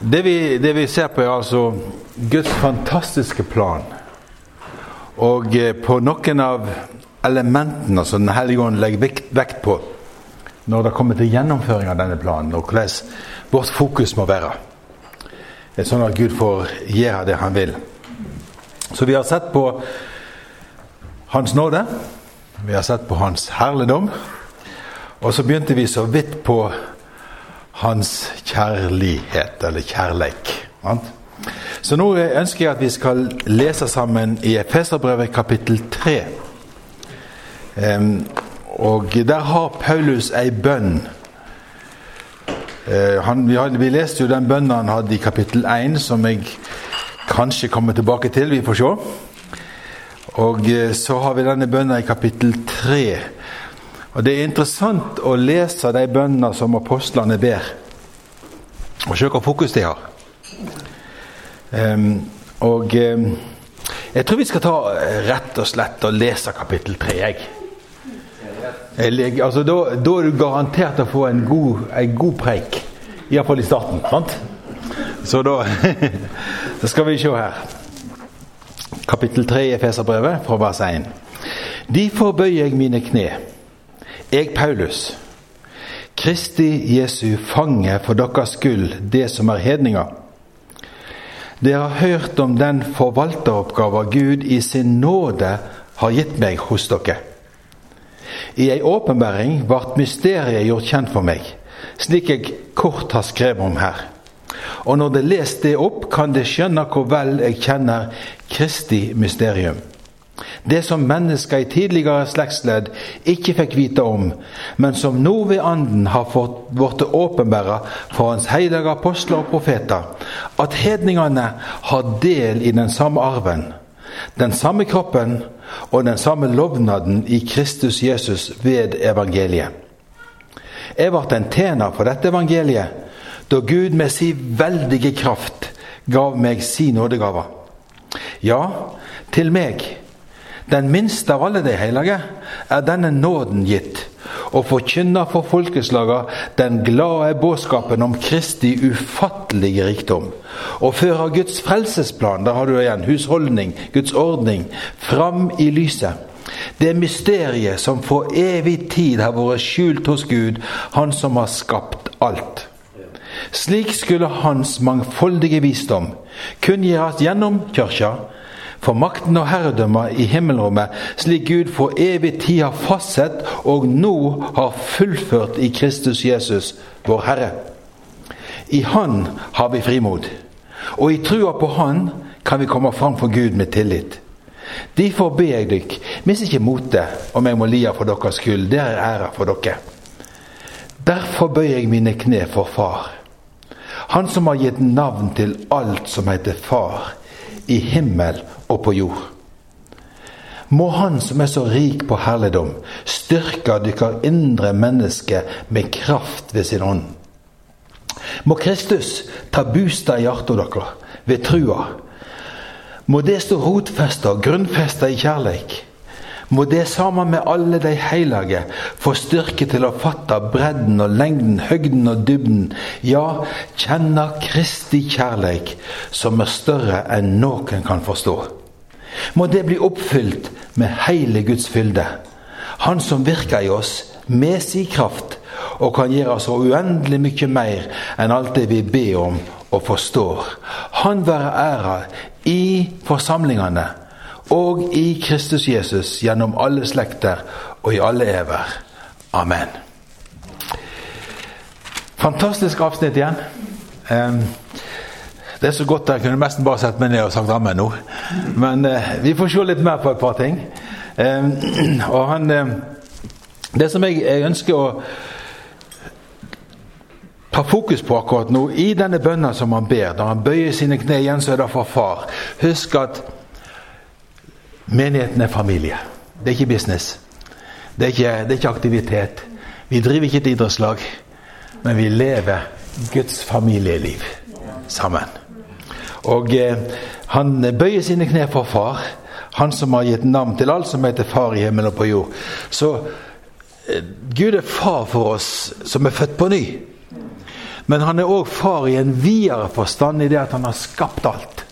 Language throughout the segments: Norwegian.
Det vi, det vi ser på, er altså Guds fantastiske plan. Og eh, på noen av elementene som Den hellige ånd legger vekt, på når det kommer til gjennomføring av denne planen, og hvordan vårt fokus må være. Det er sånn at Gud får gjøre det han vil. Så vi har sett på Hans nåde. Vi har sett på Hans herligdom. Og så begynte vi så vidt på hans kjærlighet, eller kjærleik. Så nå ønsker jeg at vi skal lese sammen i Efeserbrevet kapittel 3. Og der har Paulus ei bønn. Eh, han, vi, had, vi, leste jo den bønnen han hadde i kapittel 1, som jeg kanskje kommer tilbake til. Vi får se. Og eh, så har vi denne bønnen i kapittel 3 og Det er interessant å lese de bønnene som apostlene ber, og se hva fokus de har. Um, og um, Jeg tror vi skal ta eh, rett og slett og lese kapittel 3. Jeg. Jeg, altså, da, da, er du garantert å få en god, en god preik. Iallfall i starten. sant? Så da Så skal vi se her. Kapittel 3 i Feserbrevet, fra vers 1. Derfor bøyer jeg mine kne jeg, Paulus, Kristi Jesu fange for deres skyld, det som er hedninger. Dere har hørt om den forvalteroppgava Gud i sin nåde har gitt meg hos dere. I ei åpenbaring ble mysteriet gjort kjent for meg, slik jeg kort har skrevet om her. Og når det leser det opp, kan det skjønne hvor vel jeg kjenner Kristi mysterium. Det som mennesker i tidligere slektsledd ikke fikk vite om, men som nå ved Anden har fått blitt åpenbæra for Hans hellige apostler og profeter, at hedningene har del i den samme arven, den samme kroppen og den samme lovnaden i Kristus Jesus ved evangeliet. Jeg ble en tjener for dette evangeliet da Gud med sin veldige kraft gav meg sin nådegave. Ja, til meg den minste av alle de hellige er denne nåden gitt, å forkynne for folkeslaga den glade budskapen om Kristi ufattelige rikdom. Og føre Guds frelsesplan, der har du igjen husholdning, Guds ordning, fram i lyset. Det mysteriet som for evig tid har vært skjult hos Gud, Han som har skapt alt. Slik skulle Hans mangfoldige visdom kunngjøres gjennom kirka for makten og herredømmer i himmelrommet, slik Gud for evig tid har fastsett og nå har fullført i Kristus Jesus, vår Herre. I Han har vi frimod, og i trua på Han kan vi komme fram for Gud med tillit. Derfor ber jeg dykk, mist ikke motet om jeg må lia for deres skyld, det er æra for dere. Derfor bøyer jeg mine kne for Far, Han som har gitt navn til alt som heter Far, i himmel og på jord. Må Han som er så rik på herligdom, styrke deres indre menneske med kraft ved sin ånd. Må Kristus ta bostad i hjertet deres ved trua. Må det stå rotfesta grunnfesta i kjærleik. Må det sammen med alle de hellige få styrke til å fatte bredden og lengden, høgden og dybden, ja, kjenne Kristi kjærleik, som er større enn noen kan forstå. Må det bli oppfylt med hele Guds fylde. Han som virker i oss med sin kraft og kan gjøre så uendelig mye mer enn alt det vi ber om og forstår. Han være æra i forsamlingene og i Kristus Jesus gjennom alle slekter og i alle ever. Amen. Fantastisk avsnitt igjen. Um, det er så godt jeg kunne nesten bare sett meg ned og sagt amen nå. Men eh, vi får se litt mer på et par ting. Eh, og han eh, Det som jeg, jeg, ønsker å ta fokus på akkurat nå, i denne bønnen som han ber, da han bøyer sine kne igjen, så er det for far. Husk at menigheten er familie. Det er ikke business. Det er ikke, det er ikke aktivitet. Vi driver ikke et idrettslag, men vi lever Guds familieliv sammen. Og eh, han bøyer sine kne for far, han som har gitt navn til alt som heter far i himmelen og på jord. Så eh, Gud er far for oss som er født på ny. Men han er òg far i en videre forstand i det at han har skapt alt.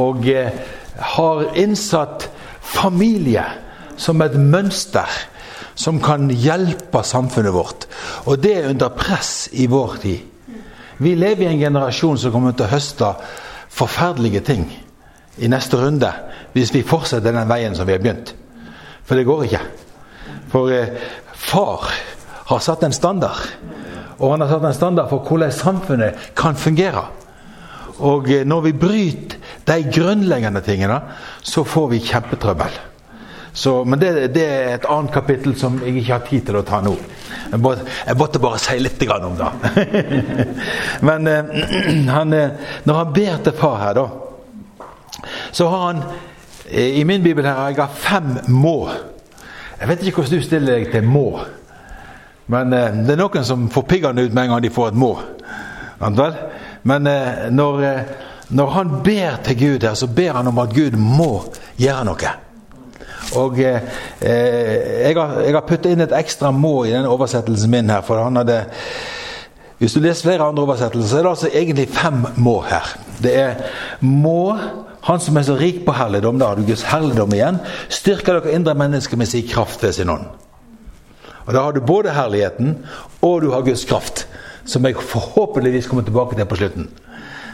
Og eh, har innsatt familie som et mønster som kan hjelpe samfunnet vårt. Og det er under press i vår tid. Vi lever i en generasjon som kommer til å høste forferdelige ting i neste runde hvis vi fortsetter den veien som vi har begynt. For det går ikke. For eh, far har satt en standard. Og han har satt en standard for hvordan samfunnet kan fungere. Og eh, når vi bryter de grunnleggende tingene, så får vi kjempetrøbbel. Så, men det, det, er et annet kapittel som jeg ikke har tid til å ta nå. Jeg, måtte, jeg måtte bare si litt om det. men eh, han, eh, når han ber til far her, da, så har han I min bibel her har jeg fem må. Jeg vet ikke hvordan du stiller deg til må. Men eh, det er noen som får piggene ut med en gang de får et må. Men eh, når, eh, når, han ber til Gud her, så ber han om at Gud må gjøre noe. Og eh, jeg har, jeg har puttet inn et ekstra må i denne oversettelsen min her. for han hadde hvis du leser flere andre oversettelser, så er det altså egentlig fem må her. Det er må Han som er så rik på herligdom, da har du Guds herligdom igjen, styrker dere indre mennesker med sin kraft ved sin ånd. Og Da har du både herligheten og du har Guds kraft, som jeg forhåpentligvis kommer tilbake til på slutten.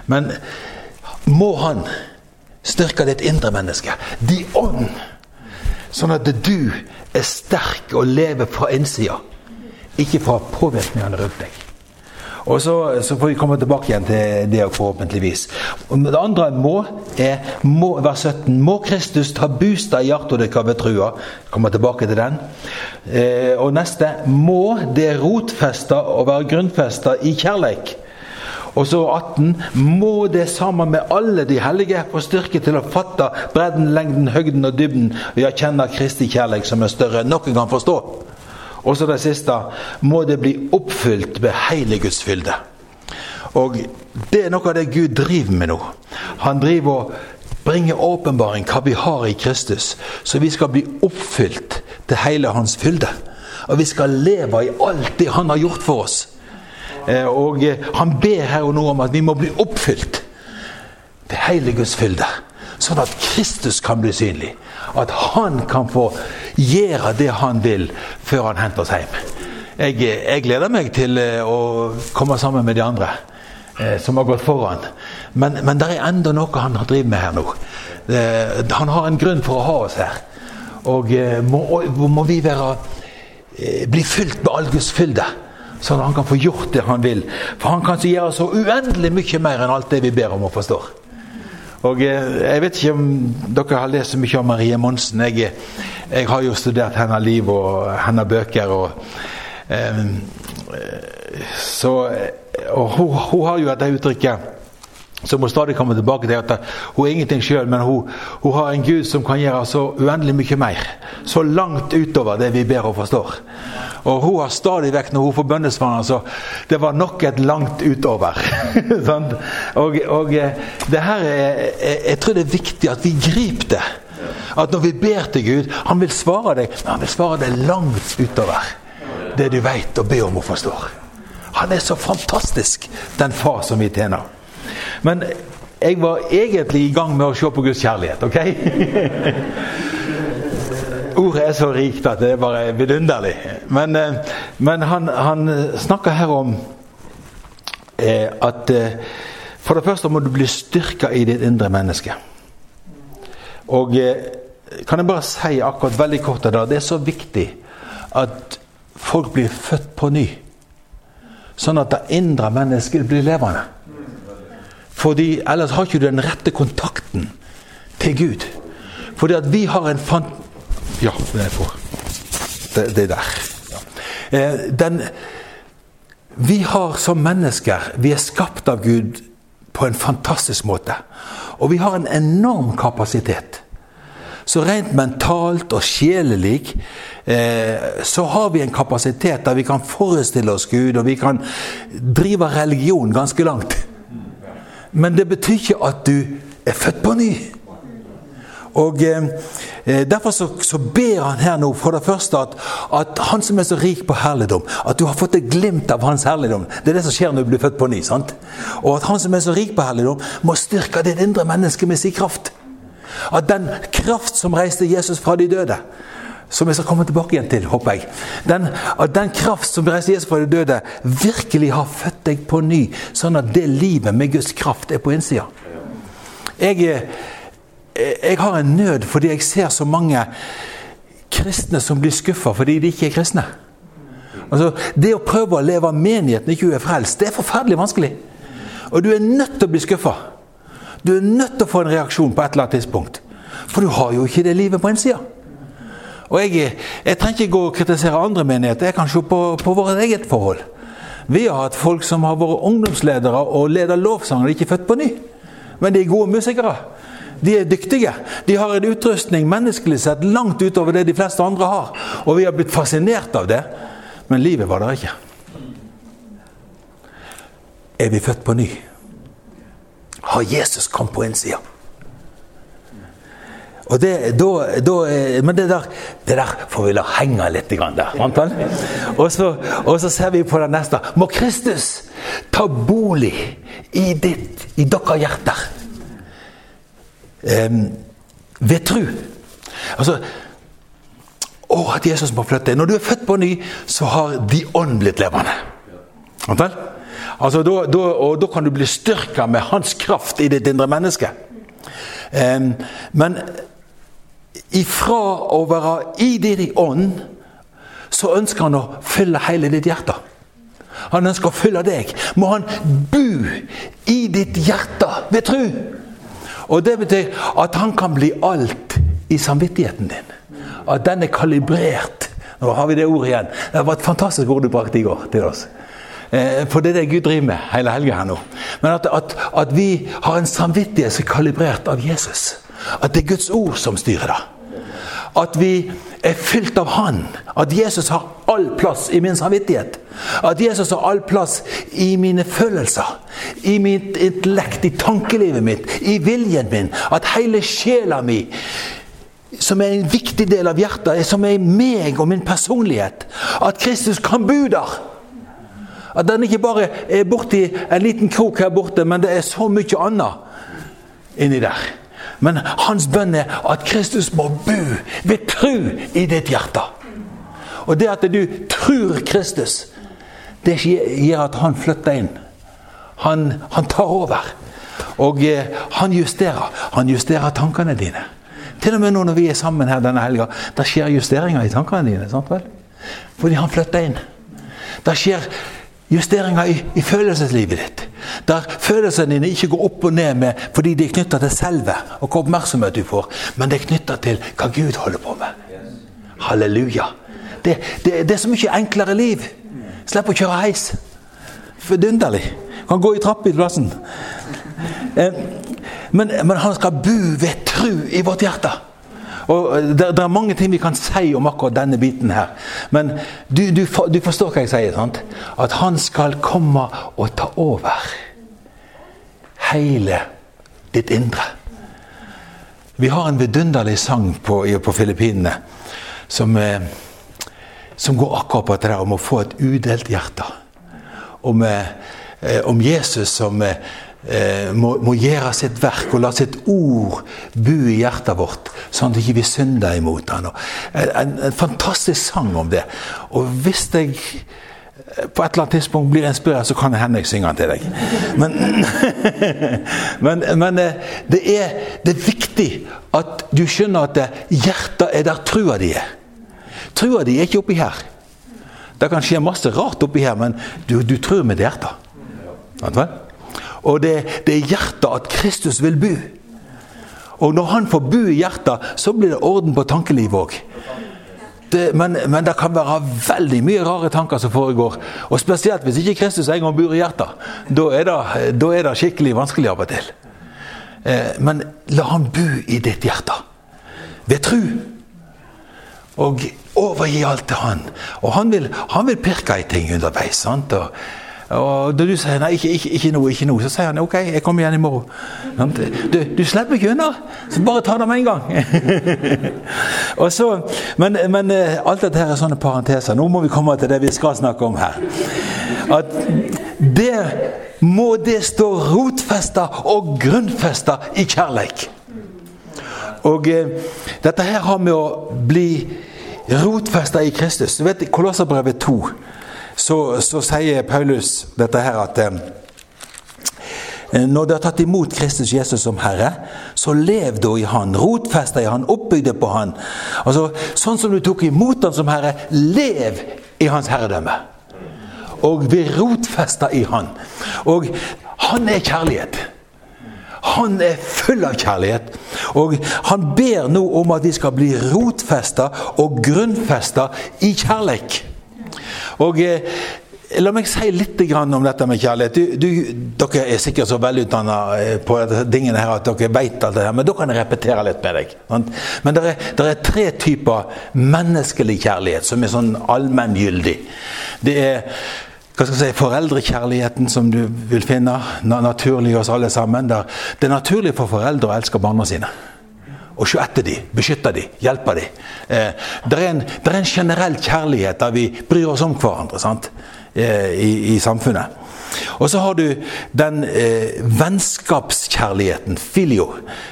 Men må Han styrke ditt indre menneske, De ånd, sånn at du er sterk og lever fra innsida, ikke fra påvirkningene rundt deg. Og så, så, får vi komme tilbake igjen til det forhåpentligvis. Det andre må er må, vers 17. Må Kristus ta bostad i hjertet deres ved trua. Kommer tilbake til den. Eh, og neste. Må det rotfeste og være grunnfesta i kjærleik. Og så 18. Må det sammen med alle de hellige få styrke til å fatte bredden, lengden, høgden og dybden og kjenne Kristi kjærlighet som er større enn noen kan forstå. Og så det siste må det bli oppfylt ved hele Guds fylde. Og det er noe av det Gud driver med nå. Han driver og bringer åpenbaring hva vi har i Kristus, så vi skal bli oppfylt til hele Hans fylde. Og vi skal leve i alt det Han har gjort for oss. Eh, og eh, han ber her og nå om at vi må bli oppfylt hele Guds fylde. Sånn at Kristus kan bli synlig. At han kan få gjøre det han vil, før han henter oss hjem. Jeg, jeg gleder meg til eh, å komme sammen med de andre eh, som har gått foran. Men, men det er enda noe han har drevet med her nå. Eh, han har en grunn for å ha oss her. Og eh, må, må, vi være, eh, bli fylt med all Guds fylde. Sånn at han kan få gjort det han vil. For han kan så gjøre så uendelig mye mer enn alt det vi ber om og forstår. Og eh, Jeg vet ikke om dere har lest så mye om Marie Monsen. Jeg, jeg har jo studert hennes liv og hennes bøker. og eh, så, og hun, hun, har jo dette uttrykket som hun stadig kommer tilbake til. at Hun er ingenting sjøl, men hun, hun, har en Gud som kan gjøre så uendelig mye mer. Så langt utover det vi ber og forstår. Og hun har stadig vekk, når hun får bønnesvar, så det var nok et langt utover. og, og eh, det her er, jeg tror det er viktig at vi griper det. At når vi ber til Gud Han vil svare deg, men han vil svare deg langt utover det du veit og ber om og forstår. Han er så fantastisk, den far som vi tjener. Men jeg var egentlig i gang med å se på Guds kjærlighet, ok? Ordet er så rikt at det er bare vidunderlig. Men, eh, men han, han, snakker her om eh, at eh, for det første må du bli styrka i ditt indre menneske. Og eh, kan jeg bare si akkurat veldig kort av det, er så viktig at folk blir født på ny. Sånn at det indre mennesket blir levende. Fordi ellers har ikke du den rette kontakten til Gud. Fordi at vi har en fant... Ja, det er på. Det, det er der. Eh, den, vi har som mennesker Vi er skapt av Gud på en fantastisk måte. Og vi har en enorm kapasitet. Så rent mentalt og sjelelig eh, så har vi en kapasitet der vi kan forestille oss Gud, og vi kan drive religion ganske langt. Men det betyr ikke at du er født på ny. Og eh, Derfor så, så, ber han her nå for det første at, at, han som er så rik på herligdom, at du har fått et glimt av hans herligdom. Det er det som skjer når du blir født på ny. sant? Og at han som er så rik på herligdom, må styrke ditt indre menneske med sin kraft. At den kraft som reiste Jesus fra de døde, som jeg skal komme tilbake igjen til, håper jeg. Den, at den kraft som reiste Jesus fra de døde, virkelig har født deg på ny, sånn at det livet med Guds kraft er på innsida. Jeg, jeg har en nød fordi jeg ser så mange kristne som blir skuffa fordi de ikke er kristne. Altså, Det å prøve å leve av menigheten ikke er frelst, det er forferdelig vanskelig. Og du er nødt til å bli skuffa. Du er nødt til å få en reaksjon på et eller annet tidspunkt. For du har jo ikke det livet på innsida. Og jeg, jeg, trenger ikke gå og kritisere andre menigheter, jeg kan se på, på vårt eget forhold. Vi har hatt folk som har vært ungdomsledere og leder lovsanger, de er ikke født på ny. Men de er gode musikere. De er dyktige. De har en utrustning menneskelig sett langt utover det de fleste andre har. Og vi har blitt fascinert av det. Men livet var der ikke. Er vi født på ny? Har Jesus kommet på innsida? Og det, da, da, men det der, det der, får vi la henge litt der. Og så, og så, ser vi på det neste. Må Kristus ta bolig i, ditt, i deres hjerter. Um, ved tru. Altså Å, at Jesus må flytte. Når du er født på ny, så har De ånd blitt levende. Altså, da, da, og da kan du bli styrka med Hans kraft i ditt indre menneske. Um, men ifra å være i din ånd, så ønsker han å fylle hele ditt hjerte. Han ønsker å fylle deg. Må han bo i ditt hjerte ved tru. Og det betyr at han kan bli alt i samvittigheten din. At den er kalibrert. Nå har vi det ordet igjen. Det var et fantastisk ord du brakte i går til oss. Eh, for det er det Gud driver med hele helga her nå. Men at, at, at vi har en samvittighet som er kalibrert av Jesus. At det er Guds ord som styrer det. At vi er fylt av Han. At Jesus har all plass i min samvittighet. At Jesus har all plass i mine følelser. I mitt intellekt, i tankelivet mitt, i viljen min. At hele sjela mi, som er en viktig del av hjertet, som er meg og min personlighet At Kristus kan bo der. At den ikke bare er borti en liten krok her borte, men det er så mye annet inni der. Men hans bønn er at Kristus må bo ved tru i ditt hjerte. Og det at du tror Kristus, det gjør at han flytter inn. Han, han tar over. Og eh, han justerer. Han justerer tankene dine. Til og med nå når vi er sammen her denne helga, det skjer justeringer i tankene dine. sant vel? Fordi han flytter inn. Det skjer justeringer i, i, følelseslivet ditt. Der følelsene dine ikke går opp og ned med fordi de er knytta til selve og hva oppmerksomhet du får, men det er knytta til hva Gud holder på med. Halleluja. Det, det, det er så mye enklere liv. Slipp å kjøre heis. Vidunderlig. Kan gå i trapp i plassen. Eh, men, men han skal bo ved tru i vårt hjerte. Og det, det, er mange ting vi kan si om akkurat denne biten her. Men du, du, du forstår hva jeg sier? sant? At han skal komme og ta over hele ditt indre. Vi har en vidunderlig sang på, på Filippinene som, eh, som, går akkurat på det om å få et udelt hjerte. Om, eh, om Jesus som eh, eh, må, må, gjøre sitt verk og la sitt ord bo i hjertet vårt, sånn at vi ikke synder imot han. En, en, fantastisk sang om det. Og hvis jeg eh, på et eller annet tidspunkt blir inspirert, så kan det hende jeg synger den til deg. Men, men, men eh, det, er, det, er, viktig at du skjønner at hjertet er der trua di er. Trua di er ikke oppi her. Det kan skje masse rart oppi her, men du, du tror med hjertet. Vet og det, det er hjertet at Kristus vil bo. Og når han får bo i hjertet, så blir det orden på tankelivet òg. Men, men, det kan være veldig mye rare tanker som foregår. Og spesielt hvis ikke Kristus en gang bor i hjertet. Da er, det, da er det skikkelig vanskelig av og til. Eh, men la han bo i ditt hjerte. Ved tru. Og overgi alt til han. Og han vil, han vil pirke i ting underveis. sant? Og Og da du sier nei, ikke, ikke, ikke noe, ikke noe, så sier han ok, jeg kommer igjen i morgen. Du, du slipper ikke unna, så bare ta det med en gang. og så, men, men eh, alt dette her er sånne parenteser. Nå må vi komme til det vi skal snakke om her. At der må det stå rotfesta og grunnfesta i kjærleik. Og eh, dette her har med å bli rotfesta i Kristus. Du vet, Kolosserbrevet 2 så, så, sier Paulus dette her at eh, når du har tatt imot Kristus Jesus som Herre, så lev da i Han. Rotfesta i Han, oppbygde på Han. Altså, Sånn som du tok imot Han som Herre, lev i Hans herredømme. Og bli rotfesta i Han. Og Han er kjærlighet. Han er full av kjærlighet. Og han ber nå om at vi skal bli rotfesta og grunnfesta i kjærlighet. Og eh, La meg si litt om dette med kjærlighet. Du, du, dere er sikkert så velutdanna eh, på tingene her at dere vet alt det her, men da kan jeg repetere litt med deg. Men det er, er, tre typer menneskelig kjærlighet som er sånn allmenngyldig. Det er hva skal jeg si, foreldrekjærligheten som du vil finne naturlig hos alle sammen. Det er naturlig for foreldre å elske barna sine og se etter dem, beskytte dem, hjelpe dem. Eh, det, er en, det er en generell kjærlighet der vi bryr oss om hverandre sant? Eh, i, i, samfunnet. Og så har du den eh, vennskapskjærligheten, filio,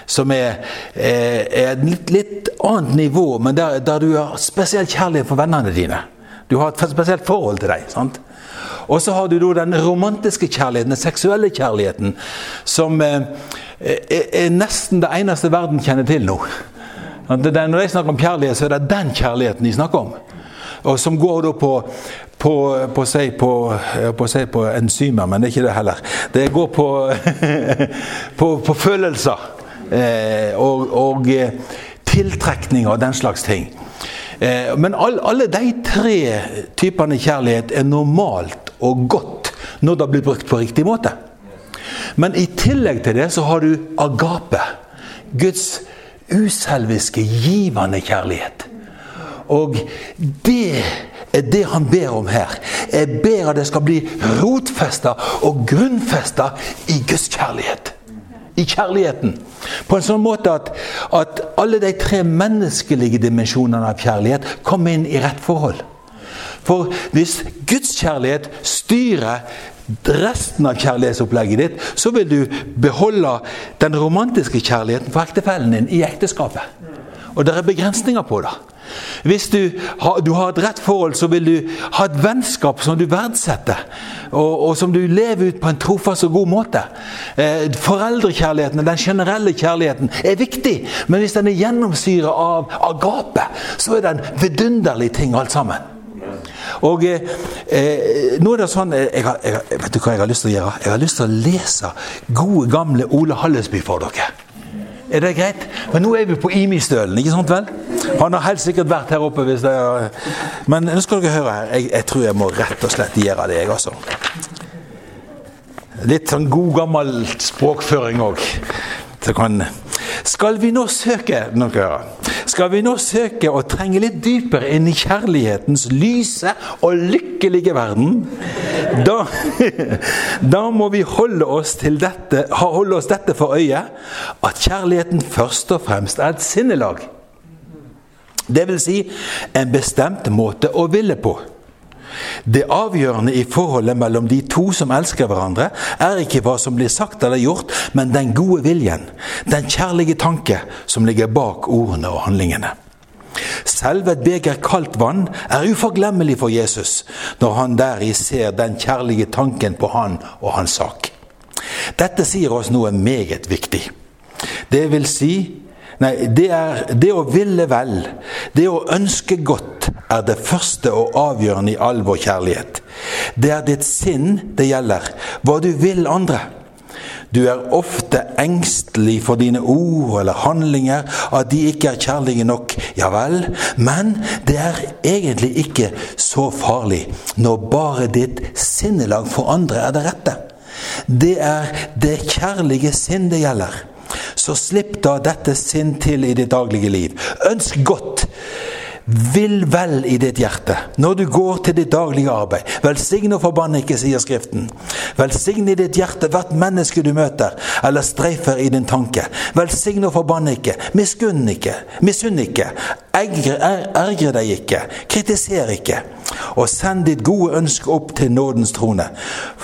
som er, eh, er et litt, litt, annet nivå, men der, der, du har spesiell kjærlighet for vennene dine. Du har et spesielt forhold til dem. sant? Og så har du den romantiske kjærligheten, den seksuelle kjærligheten, som eh, er nesten det eneste verden kjenner til nå. Når de snakker om kjærlighet, så er det den kjærligheten de snakker om. Og Som går da på på, på, si, på, på, si på enzymer, men det er ikke det heller. Det går på, på, følelser eh, og, og tiltrekninger tiltrekning og den slags ting. Eh, men all, alle de tre typene kjærlighet er normalt og godt når det blir brukt på riktig måte. Men i tillegg til det så har du agape. Guds uselviske, givende kjærlighet. Og det er det han ber om her. Jeg ber at det skal bli rotfesta og grunnfesta i Guds kjærlighet. I kjærligheten. På en sånn måte at, at alle de tre menneskelige dimensjonene av kjærlighet kommer inn i rett forhold. For hvis Guds kjærlighet styrer resten av kjærlighetsopplegget ditt, så vil du beholde den romantiske kjærligheten for ektefellen din i ekteskapet. Og det er begrensninger på det. Hvis du har, du har, et rett forhold, så vil du ha et vennskap som du verdsetter, og, og som du lever ut på en trofast og god måte. Eh, foreldrekjærligheten, den generelle kjærligheten, er viktig, men hvis den er gjennomsyret av agape, så er det en vidunderlig ting alt sammen. Og eh, eh, nå er det sånn eh, jeg har, jeg, Vet du hva jeg har lyst til å gjøre? Jeg har lyst til å lese gode, gamle Ole Hallesby for dere. Er det greit? Men nå er vi på Imi-stølen, ikke sant vel? Han har helt sikkert vært her oppe hvis det er Men nå skal dere høre her. Jeg, jeg tror jeg må rett og slett gjøre det, jeg også. Litt sånn god, gammel språkføring òg. Skal vi nå søke skal vi nå søke å trenge litt dypere inn i kjærlighetens lyse og lykkelige verden, da, da må vi holde oss, dette, holde oss dette for øye, at kjærligheten først og fremst er et sinnelag. Det vil si en bestemt måte å ville på. Det avgjørende i forholdet mellom de to som elsker hverandre, er ikke hva som blir sagt eller gjort, men den gode viljen, den kjærlige tanke som ligger bak ordene og handlingene. Selv et beger kaldt vann er uforglemmelig for Jesus når han deri ser den kjærlige tanken på han og hans sak. Dette sier oss noe meget viktig. Det vil si Nei, det er det å ville vel, det å ønske godt, er det første og avgjørende i all vår kjærlighet. Det er ditt sinn det gjelder, hva du vil andre. Du er ofte engstelig for dine ord eller handlinger, at de ikke er kjærlige nok. Ja vel, men det er egentlig ikke så farlig når bare ditt sinnelag for andre er det rette. Det er det kjærlige sinn det gjelder. Så slipp da dette sinn til i ditt daglige liv. Ønsk godt. Vil vel i ditt hjerte når du går til ditt daglige arbeid. Velsign og forbann ikke, sier Skriften. Velsign i ditt hjerte hvert menneske du møter, eller streifer i din tanke. Velsign og forbann ikke, miskunn ikke, misunn ikke, ergre, ergre deg ikke, kritiser ikke. Og send ditt gode ønske opp til nådens trone,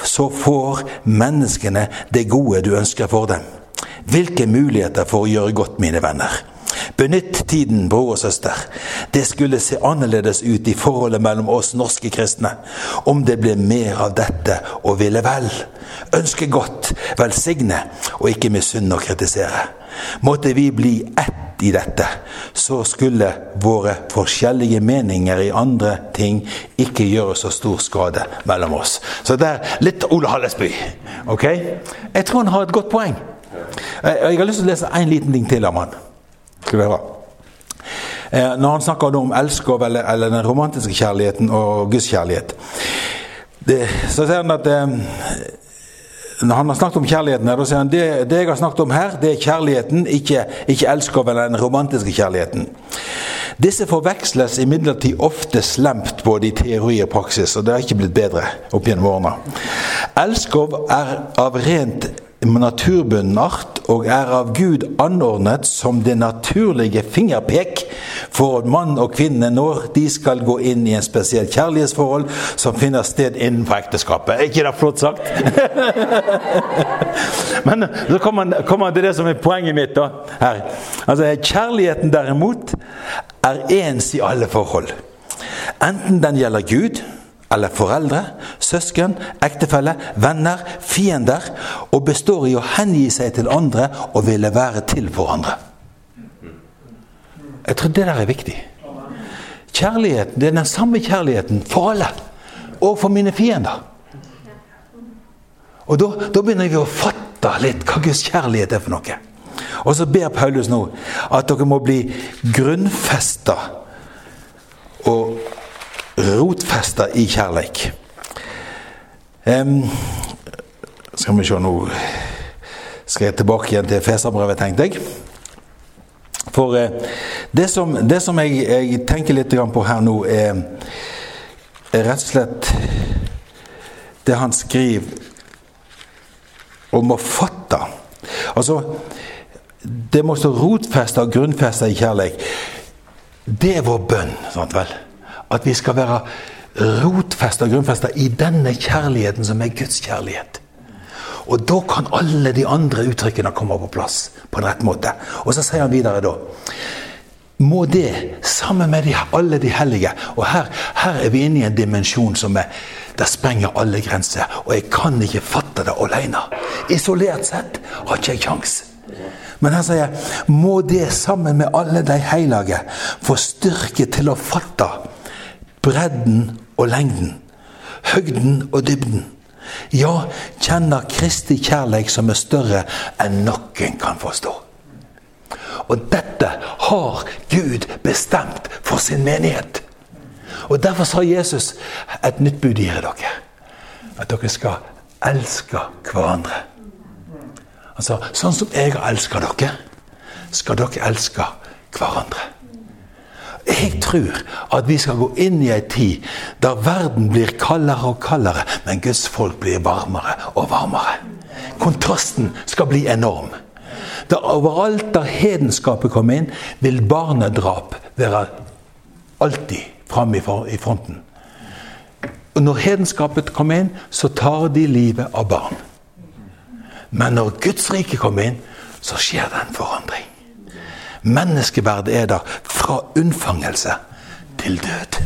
så får menneskene det gode du ønsker for dem. Hvilke muligheter for å gjøre godt, mine venner. Benytt tiden, bror og søster. Det skulle se annerledes ut i forholdet mellom oss norske kristne om det ble mer av dette og ville vel. Ønske godt, velsigne og ikke misunne og kritisere. Måtte vi bli ett i dette, så skulle våre forskjellige meninger i andre ting ikke gjøre så stor skade mellom oss. Så det er litt Ole Hallesby. ok? Jeg tror han har et godt poeng. Jeg har lyst til å lese én liten ting til om han. Skal du høre. Eh, når han snakker om elskov, eller, eller, den romantiske kjærligheten og Guds kjærlighet, det, så sier han at eh, når han har snakket om kjærligheten, her, da sier han det, det jeg har snakket om her, det er kjærligheten, ikke, ikke elskov eller den romantiske kjærligheten. Disse forveksles imidlertid ofte slemt både i teori og praksis, og det har ikke blitt bedre opp gjennom årene. Elskov er av rent naturbunnen art og er av Gud anordnet som det naturlige fingerpek for mann og kvinne når de skal gå inn i en spesiell kjærlighetsforhold som finner sted innenfor ekteskapet. Er ikke det flott sagt? Men så kommer man, man, til det som er poenget mitt da, her. Altså, Kjærligheten derimot er ens i alle forhold. Enten den gjelder Gud eller foreldre, søsken, ektefelle, venner, fiender, og består i å hengi seg til andre og ville være til for andre. Jeg tror det der er viktig. Kjærligheten, Det er den samme kjærligheten for alle. Og for mine fiender. Og da, da begynner vi å fatte litt hva Guds kjærlighet er for noe. Og så ber Paulus nå at dere må bli grunnfesta og rotfesta i kjærleik. Um, skal vi se nå Skal jeg tilbake igjen til Feserbrevet, tenkte jeg. For uh, det som, det som jeg, jeg, tenker litt på her nå, er, er rett og slett det han skriver om å fatte. Altså Det må stå rotfesta og grunnfesta i kjærleik. Det er vår bønn, sant vel? At vi skal være rotfesta og grunnfesta i denne kjærligheten som er Guds kjærlighet. Og da kan alle de andre uttrykkene komme på plass på en rett måte. Og så sier han videre da Må det, sammen med de, alle de hellige Og her, her, er vi inne i en dimensjon som er Det sprenger alle grenser. Og jeg kan ikke fatte det alene. Isolert sett har ikke jeg kjangs. Men her sier jeg må det sammen med alle de hellige få styrke til å fatte bredden og lengden, høgden og dybden. Ja, kjenner Kristi kjærleik som er større enn noen kan forstå. Og dette har Gud bestemt for sin menighet. Og Derfor sa Jesus et nytt bud gir dere. At dere skal elske hverandre. Altså, Sånn som jeg har elska dere, skal dere elske hverandre. Jeg tror at vi skal gå inn i ei tid der verden blir kaldere og kaldere, men Guds folk blir varmere og varmere. Kontrasten skal bli enorm. Da overalt der hedenskapet kommer inn, vil barnedrap være alltid framme i fronten. Og når hedenskapet kommer inn, så tar de livet av barn. Men når Guds rike kommer inn, så skjer det en forandring. Menneskeverdet er der fra unnfangelse til død.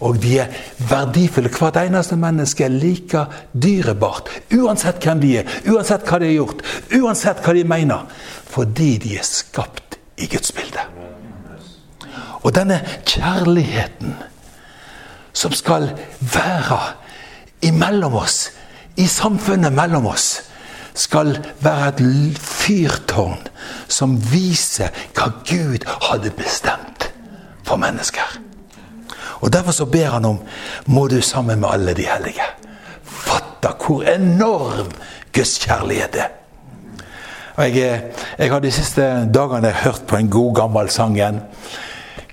Og de er verdifulle. Hvert eneste menneske er like dyrebart. Uansett hvem de er, uansett hva de har gjort, uansett hva de mener. Fordi de er skapt i Guds bilde. Og denne kjærligheten som skal være imellom oss, i samfunnet mellom oss, skal være et fyrtårn som viser hva Gud hadde bestemt for mennesker. Og Derfor så ber han om må du sammen med alle de hellige fatte hvor enorm Guds kjærlighet er. Og jeg, jeg har de siste dagene hørt på en god, gammel sang igjen.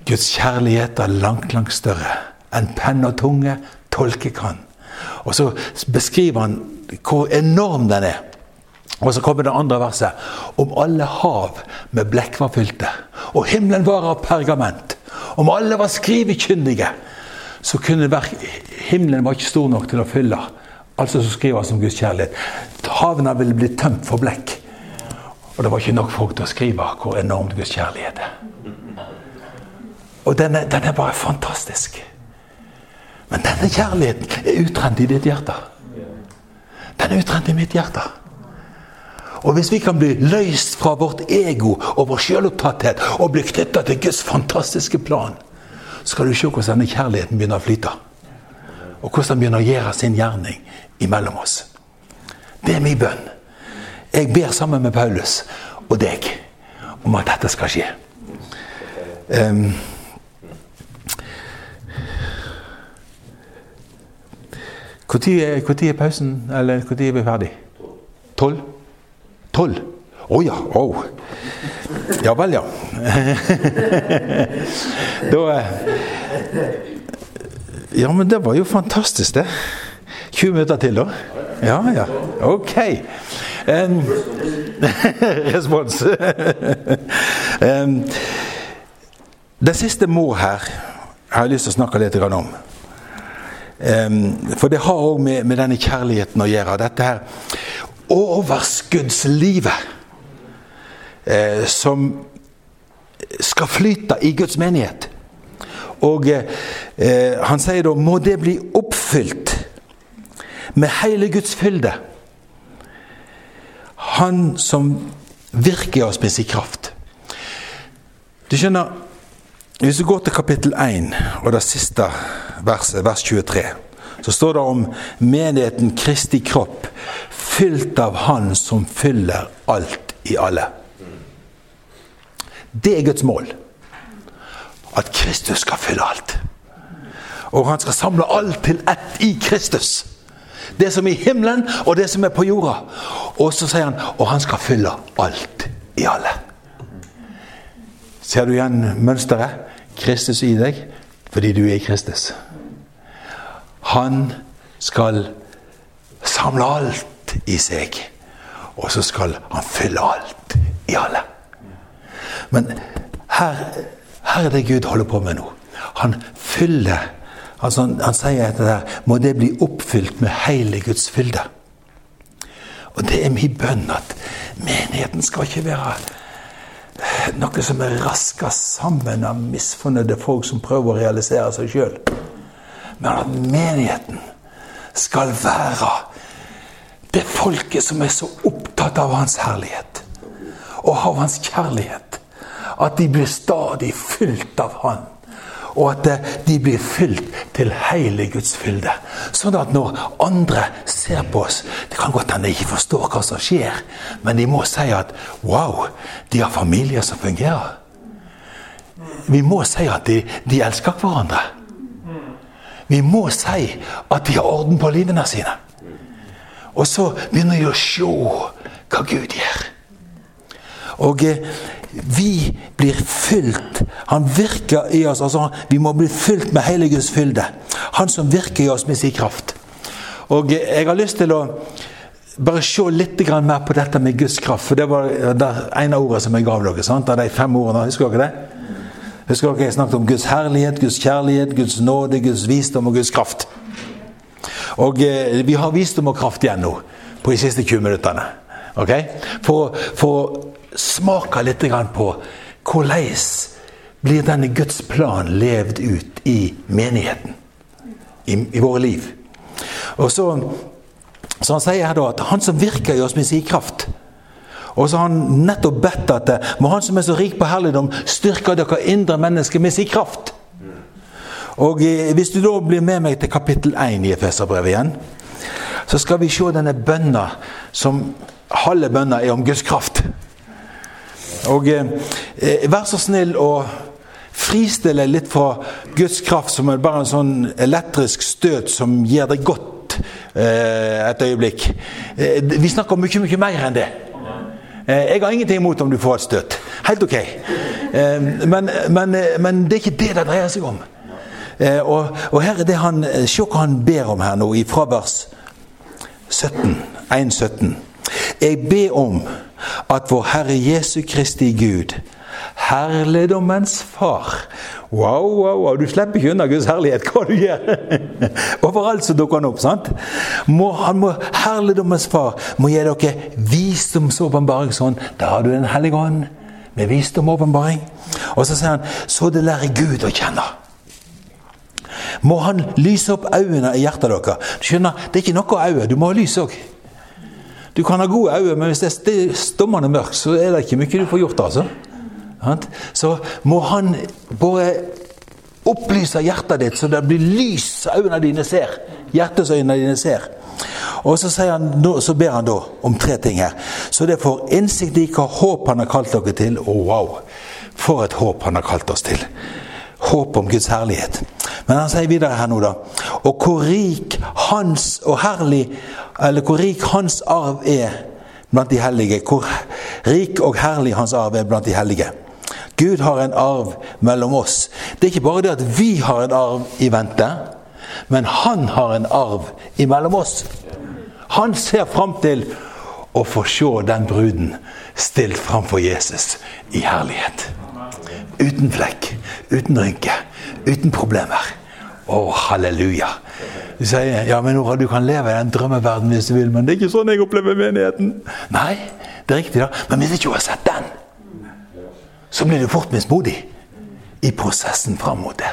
Guds kjærlighet er langt, langt større enn penn og tunge tolke kan. Og så beskriver han hvor enorm den er. Og så kommer det andre verset. Om alle hav med blekk var fylte, og himmelen var av pergament. Om alle var skrivekyndige, så kunne himmelen var ikke stor nok til å fylle. Altså så skriver han som Guds kjærlighet. Havna ville blitt tømt for blekk. Og det var ikke nok folk til å skrive hvor enormt Guds kjærlighet er. Og den er, den er bare fantastisk. Men denne kjærligheten er utrent i ditt hjerte. Den er utrent i mitt hjerte. Og hvis vi kan bli løst fra vårt ego og vår selvopptatthet og bli knytta til Guds fantastiske plan, så skal du se hvordan denne kjærligheten begynner å flyte. Og hvordan den begynner å gjøre sin gjerning imellom oss. Det er min bønn. Jeg ber sammen med Paulus og deg om at dette skal skje. Um, Når er pausen? Eller når er vi ferdig? Tolv? Tolv? Å oh, ja. Oh. Ja vel, ja. da eh, Ja, men det var jo fantastisk, det. 20 minutter til, da? Ja, ja. Ok. Um, respons. um, det siste må her har jeg lyst til å snakke litt om. For det har òg med, med, denne kjærligheten å gjøre. Dette her overskuddslivet eh, som skal flyte i Guds menighet. Og eh, han sier da må det bli oppfylt med hele Guds fylde. Han som virker oss med sin kraft. Du skjønner, hvis du går til kapittel 1 og det siste verset, vers 23, så står det om menigheten Kristi kropp, fylt av Han som fyller alt i alle. Det er Guds mål. At Kristus skal fylle alt. Og han skal samle alt til ett i Kristus. Det som er i himmelen, og det som er på jorda. Og så sier han og han skal fylle alt i alle. Ser du igjen mønsteret? Kristus i deg fordi du er i Kristus. Han skal samle alt i seg, og så skal han fylle alt i alle. Men her, her er det Gud holder på med nå. Han fyller altså han, han sier etter det her Må det bli oppfylt med hele Guds fylde. Og det er min bønn at menigheten skal ikke være noe som er raska sammen av misfornøyde folk som prøver å realisere seg sjøl men at menigheten skal være det folket som er så opptatt av hans herlighet og av hans kjærlighet. At de blir stadig fylt av Han. Og at de blir fylt til hele Guds fylde. Sånn at når andre ser på oss Det kan godt hende de ikke forstår hva som skjer, men de må si at wow, de har familier som fungerer. Vi må si at de, de elsker hverandre. Vi må si at de har orden på livene sine. Og så begynner vi å se hva Gud gjør. Og eh, vi blir fylt. Han virker i oss. altså Vi må bli fylt med hele Guds fylde. Han som virker i oss med sin kraft. Og eh, jeg har lyst til å bare se litt mer på dette med Guds kraft. For det var det ene ordet som jeg gav dere. sant? Av de fem ordene. Husker dere det? Husker dere jeg snakket om Guds herlighet, Guds kjærlighet, Guds nåde, Guds visdom og Guds kraft? Og eh, vi har visdom og kraft igjen nå på de siste 20 minuttene. Okay? For, å smake litt på hvordan blir denne Guds plan levd ut i menigheten? I, i våre liv. Og så, så han sier her da at han som virker i oss med sin kraft og så har han nettopp bedt at må Han som er så rik på herligdom, styrke dere indre mennesker med sin kraft. Og eh, Hvis du da blir med meg til kapittel 1 i Efeserbrevet igjen, så skal vi se denne bønna som halve bønna er om Guds kraft. Og eh, eh, Vær så snill å fristille litt fra Guds kraft som er bare en sånn elektrisk støt som gir deg godt eh, et øyeblikk. Eh, vi snakker om mye, mye mer enn det. Eh, Jeg har ingenting imot om du får et støt. Helt ok. Eh, Men, men, men det er ikke det det dreier seg om. Eh, Og, og her er det han, Se hva han ber om her nå, fra vers 17. 1,17. Jeg ber om at vår Herre Jesu Kristi Gud, herligdommens Far Wow, wow, wow, du slipper ikke unna Guds herlighet hva du gjør. Overalt så dukker han opp. sant? Må, han må, Herligdommens Far må gi dere visdomsåpenbaring sånn. Da har du Den hellige ånd med visdom og så sier han så det lærer Gud å kjenne. Må han lyse opp øynene i hjertet deres. Du skjønner, Det er ikke noe øye, du må ha lys òg. Du kan ha gode øyne, men hvis det er stommende mørkt, så er det ikke mye du får gjort. altså. Så må han bare opplyse hjertet ditt, så det blir lys øynene dine ser. Hjertesøynene dine ser. Og så, han, så ber han da om tre ting her. Så det får innsikt i hva håp han har kalt dere til. Å, wow! For et håp han har kalt oss til. Håp om Guds herlighet. Men han sier videre her nå, da. Og hvor rik hans og herlig Eller hvor rik hans arv er blant de hellige. Hvor rik og herlig hans arv er blant de hellige. Gud har en arv mellom oss. Det er ikke bare det at vi har en arv i vente, men han har en arv imellom oss. Han ser fram til å få se den bruden stilt framfor Jesus i herlighet. Uten flekk, uten rynke, uten problemer. Å, halleluja. Du sier ja, men Nora, du kan leve i den drømmeverden hvis du vil, men det er ikke sånn jeg opplever menigheten. Nei, det er riktig, da. Men vi vil ikke ha sett den, så blir du fort mismodig i prosessen fram mot det.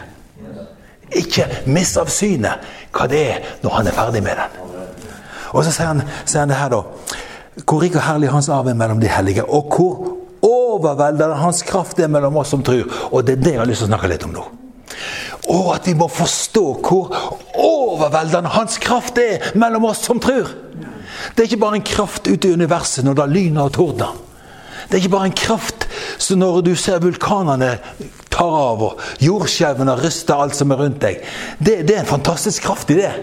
Ikke miss av synet hva det er når han er ferdig med den. Og så sier han, sier han det her, da. Hvor rik og herlig hans arv er mellom de hellige, og hvor overveldende hans kraft er mellom oss som tror. Og det er det jeg har lyst til å snakke litt om nå. Og at vi må forstå hvor overveldende hans kraft er mellom oss som tror. Det er ikke bare en kraft ute i universet når det lyner og tordner. Det er ikke bare en kraft så når du ser vulkanene tar av og jordskjelvene ryster alt som er rundt deg. Det, det er en fantastisk kraft i det.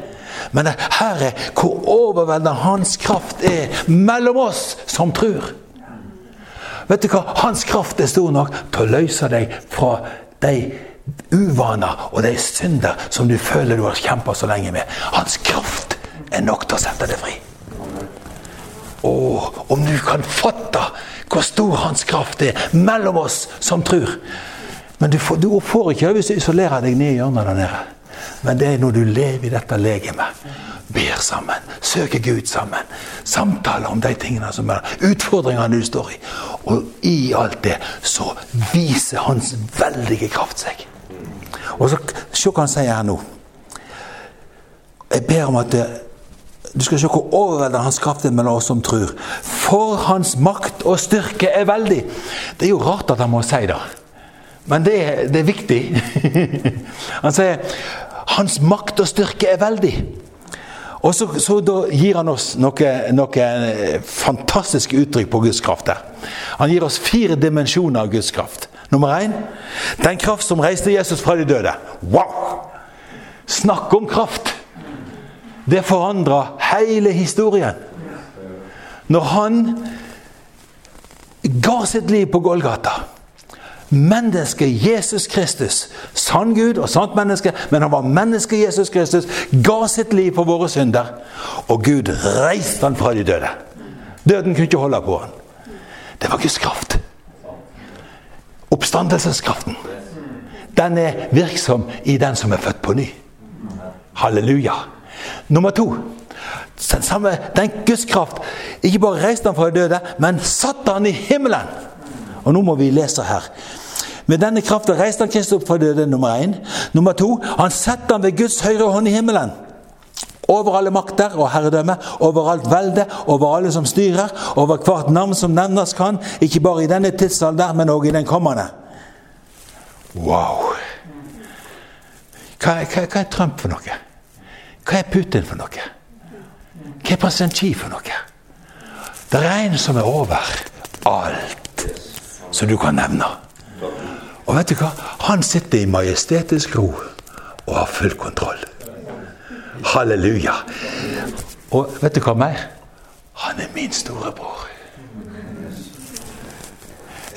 Men Herre, her er hvor overveldende hans kraft er mellom oss som tror. Vet du hva? Hans kraft er stor nok til å løse deg fra de uvaner og de synder som du føler du har kjempa så lenge med. Hans kraft er nok til å sette deg fri. Å, om du kan fatte hvor stor hans kraft er mellom oss som tror. Men du får, du får ikke hvis du isolerer deg ned i hjørnet der nede. Men det er når du lever i dette legemet. Ber sammen, søker Gud sammen. Samtaler om de tingene som er utfordringene du står i. Og i alt det så viser hans veldige kraft seg. Og så se hva han sier her nå. Jeg ber om at det, du skal se hvor overveldende hans kraft er mellom oss som tror. For hans makt og styrke er veldig. Det er jo rart at han må si det. Men det, er- det er viktig. Han sier hans makt og styrke er veldig. Og så, så gir han oss noen noe fantastisk fantastiske uttrykk på Guds kraft. der. Han gir oss fire dimensjoner av Guds kraft. Nummer én den kraft som reiste Jesus fra de døde. Wow! Snakk om kraft! Det forandra hele historien. Når han ga sitt liv på Golgata Mennesket Jesus Kristus, sann Gud og sant menneske, men han var menneske Jesus Kristus, ga sitt liv for våre synder. Og Gud reiste han fra de døde. Døden kunne ikke holde på han. Det var Guds kraft. Oppstandelseskraften. Den er virksom i den som er født på ny. Halleluja. Nummer to. Den samme, den Guds kraft. Ikke bare reiste han fra de døde, men satte han i himmelen. Og nå må vi lese her. Med denne kraften reiste han Kristus opp fra døde, nummer én. Nummer to, han setter han ved Guds høyre hånd i himmelen. Over alle makter og herredømme, over alt velde, over alle som styrer, over hvert navn som nevnes kan, ikke bare i denne tidsalder, men også i den kommende. Wow! Hva, hva, hva er Trump for noe? Hva er Putin for noe? Hva er president Xi for noe? Det er en som er over alt som du kan nevne. Og vet du hva? Han sitter i majestetisk ro og har full kontroll. Halleluja. Og vet du hva mer? Han er min storebror.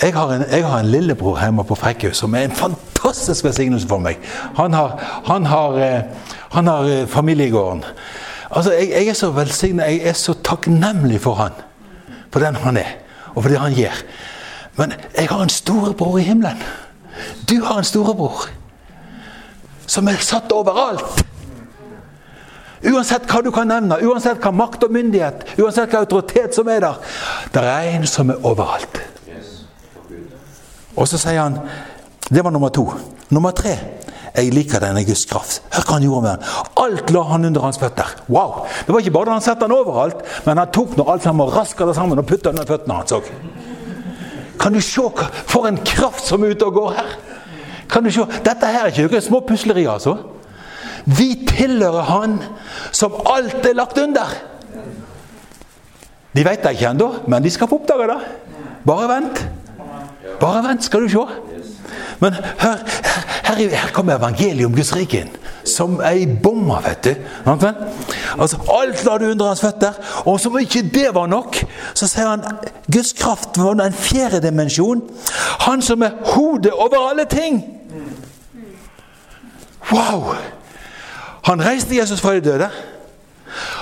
jeg har, en, jeg har en lillebror hjemme på Frekkhaug som er en fantastisk velsignelse for meg. Han har, han har, eh, han har eh, familiegården. Altså, jeg, jeg er så velsignet, jeg er så takknemlig for han. For den han er, og for det han gjør. Men jeg har en storebror i himmelen. Du har en storebror som er satt overalt. Uansett hva du kan nevne, uansett hva makt og myndighet, uansett hva autoritet som er der. Det er en som er overalt. Og så sier han Det var nummer to. Nummer tre. Jeg liker denne Guds kraft. Hør hva han gjorde med den. Alt la han under hans føtter. Wow! Det var ikke bare da han satte den overalt, men han tok nå alt sammen og raska det sammen og putta under føttene hans òg. Kan du se for en kraft som er ute og går her? Kan du se? Dette her er ikke noen små puslerier, altså. Vi tilhører Han som alt er lagt under. De vet det ikke ennå, men de skal få oppdage det. Bare vent. Bare vent, skal du se. Men hør, her, her kommer evangeliet om Guds rike inn. Som ei bombe, vet du. Altså, alt la du under hans føtter. Og som ikke det var nok, så sier han Guds kraft var en fjerde dimensjon. Han som er hodet over alle ting. Wow! Han reiste Jesus fra de døde.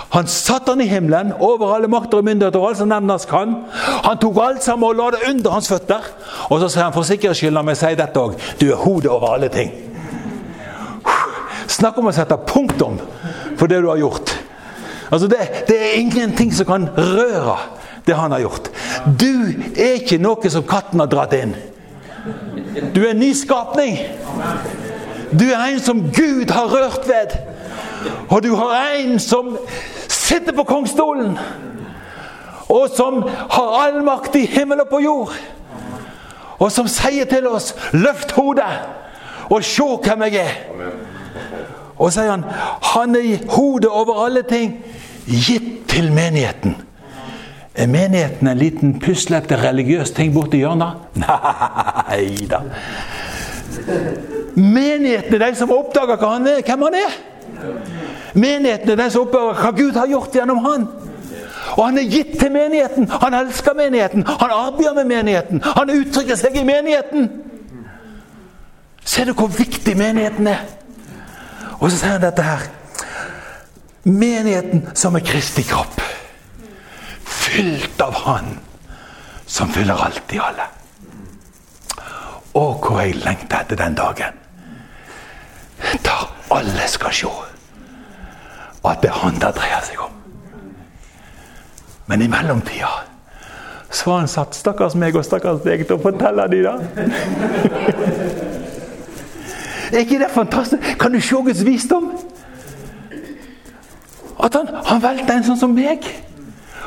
Han satte han i himmelen, over alle makter og myndigheter og alt som nevnes kan. Han tok alt sammen og la det under hans føtter. Og så sier han for sikkerhets skyld, la meg si dette òg, du er hodet over alle ting. Snakk om å sette punktum for det du har gjort. Altså det, det er ingenting som kan røre det han har gjort. Du er ikke noe som katten har dratt inn. Du er en ny skapning. Du er en som Gud har rørt ved. Og du har en som sitter på kongstolen, og som har all makt i himmel og på jord. Og som sier til oss 'Løft hodet og se hvem jeg er'. Og sier han han er i hodet over alle ting, gitt til menigheten. Er menigheten en liten puslete religiøs ting borti hjørnet? Nei da. Menigheten er de som oppdager hva han er, hvem han er. Menigheten er den som oppdager hva Gud har gjort gjennom han. Og han er gitt til menigheten. Han elsker menigheten. Han arbeider med menigheten. Han uttrykker seg i menigheten. Ser du hvor viktig menigheten er? Og så sier han dette her. Menigheten som er Kristi kropp. Fylt av Han som fyller alt i alle. Å, hvor jeg lengter etter den dagen. Da alle skal se at det er Han det dreier seg om. Men i mellomtida så har han satt stakkars meg og stakkars deg til å fortelle de det. er ikke det fantastisk? Kan du se Guds visdom? At han, han velter en sånn som meg.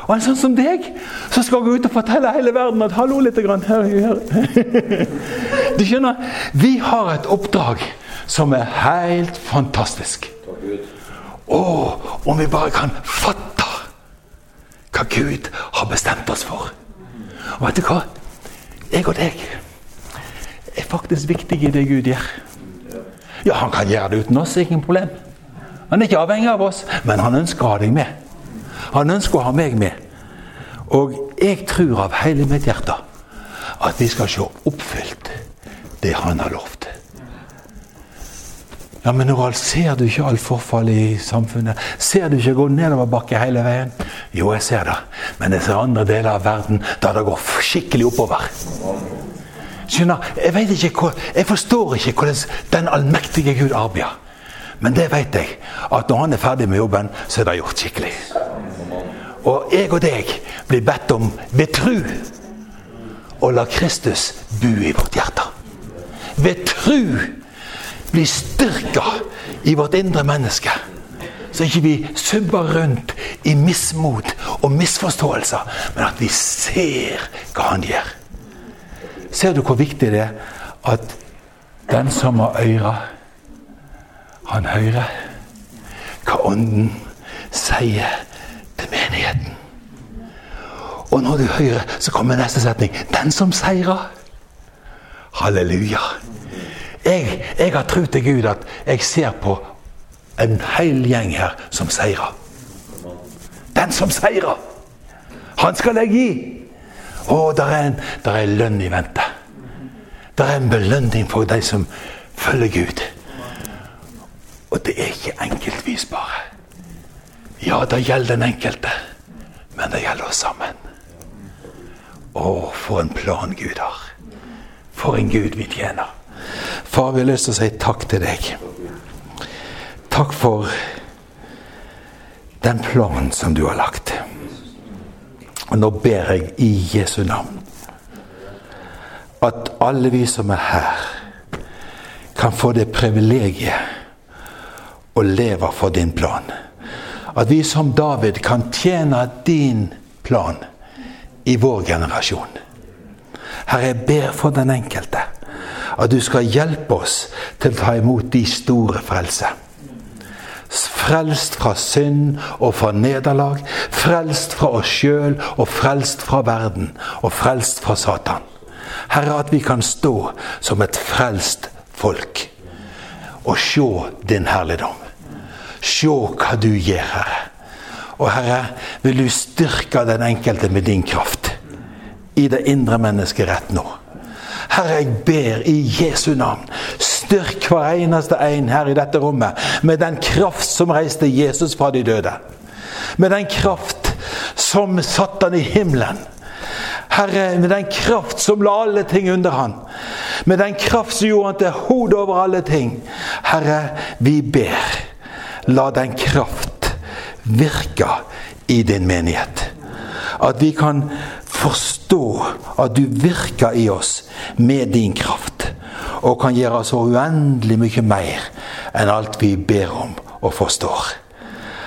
Og en sånn som deg, som skal gå ut og fortelle hele verden at 'hallo lite grann'. Her, her. Du skjønner, vi har et oppdrag som er helt fantastisk. Og om vi bare kan fatte hva Gud har bestemt oss for. Og vet du hva? Jeg og deg er faktisk viktige i det Gud gjør. Ja, han kan gjøre det uten oss, ingen problem. Han er ikke avhengig av oss, men han ønsker å ha deg med. Han ønsker å ha meg med. Og jeg tror av hele mitt hjerte at vi skal se oppfylt det han har lovt. Ja, men Norald, ser du ikke alt forfall i samfunnet? Ser du ikke gå nedoverbakke hele veien? Jo, jeg ser det. Men jeg ser andre deler av verden der det går skikkelig oppover. Skjønner, Jeg vet ikke hvor, jeg forstår ikke hvordan den allmektige Gud arbeider. Men det vet jeg, at når han er ferdig med jobben, så er det gjort skikkelig. Og jeg og deg blir bedt om ved tru å la Kristus bo i vårt hjerte. Ved tru bli styrka i vårt indre menneske. Så ikke vi subber rundt i mismot og misforståelser, men at vi ser hva han gjør. Ser du hvor viktig det er at den som har øyre, han hører hva Ånden sier til menigheten. Og når du hører, så kommer neste setning. Den som seirer. Halleluja. Jeg, jeg har tro til Gud at jeg ser på en hel gjeng her som seirer. Den som seirer, han skal jeg gi. Å, der er, en, der er lønn i vente. Det er en belønning for de som følger Gud. Og det er ikke enkeltvis bare. Ja, det gjelder den enkelte, men det gjelder oss sammen. Å, for en plan Gud har. For en Gud vi tjener. Far, vi har lyst til å si takk til deg. Takk for den planen som du har lagt. Og nå ber jeg i Jesu navn at alle vi som er her, kan få det privilegiet å leve for din plan. At vi som David kan tjene din plan i vår generasjon. Herre, jeg ber for den enkelte at du skal hjelpe oss til å ta imot de store frelse. Frelst fra synd og fra nederlag. Frelst fra oss sjøl og frelst fra verden. Og frelst fra Satan. Herre, at vi kan stå som et frelst folk og se din herligdom. Se hva du gjør, Herre. Og Herre, vil du styrke den enkelte med din kraft i det indre mennesket rett nå. Herre, jeg ber i Jesu navn, styrk hver eneste en her i dette rommet med den kraft som reiste Jesus fra de døde. Med den kraft som satte han i himmelen. Herre, med den kraft som la alle ting under han. Med den kraft som gjorde han til hodet over alle ting. Herre, vi ber. La den kraft virke i din menighet. At vi kan forstå at du virker i oss med din kraft. Og kan gjøre så uendelig mye mer enn alt vi ber om og forstår.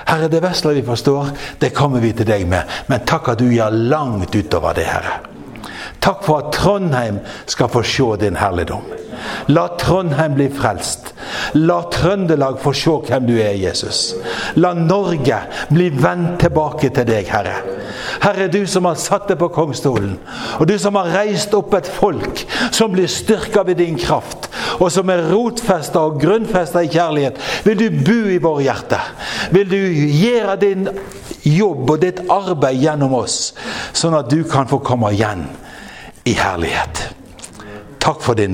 Herre, det vesle vi forstår, det kommer vi til deg med. Men takk at du gjør langt utover det, Herre. Takk for at Trondheim skal få se din herligdom. La Trondheim bli frelst. La Trøndelag få se hvem du er, Jesus. La Norge bli vendt tilbake til deg, Herre. Herre, du som har satt deg på kongstolen, og du som har reist opp et folk som blir styrka ved din kraft, og som er rotfesta og grunnfesta i kjærlighet, vil du bo i våre hjerter. Vil du gjøre din jobb og ditt arbeid gjennom oss, sånn at du kan få komme igjen i herlighet. Takk for din nåde.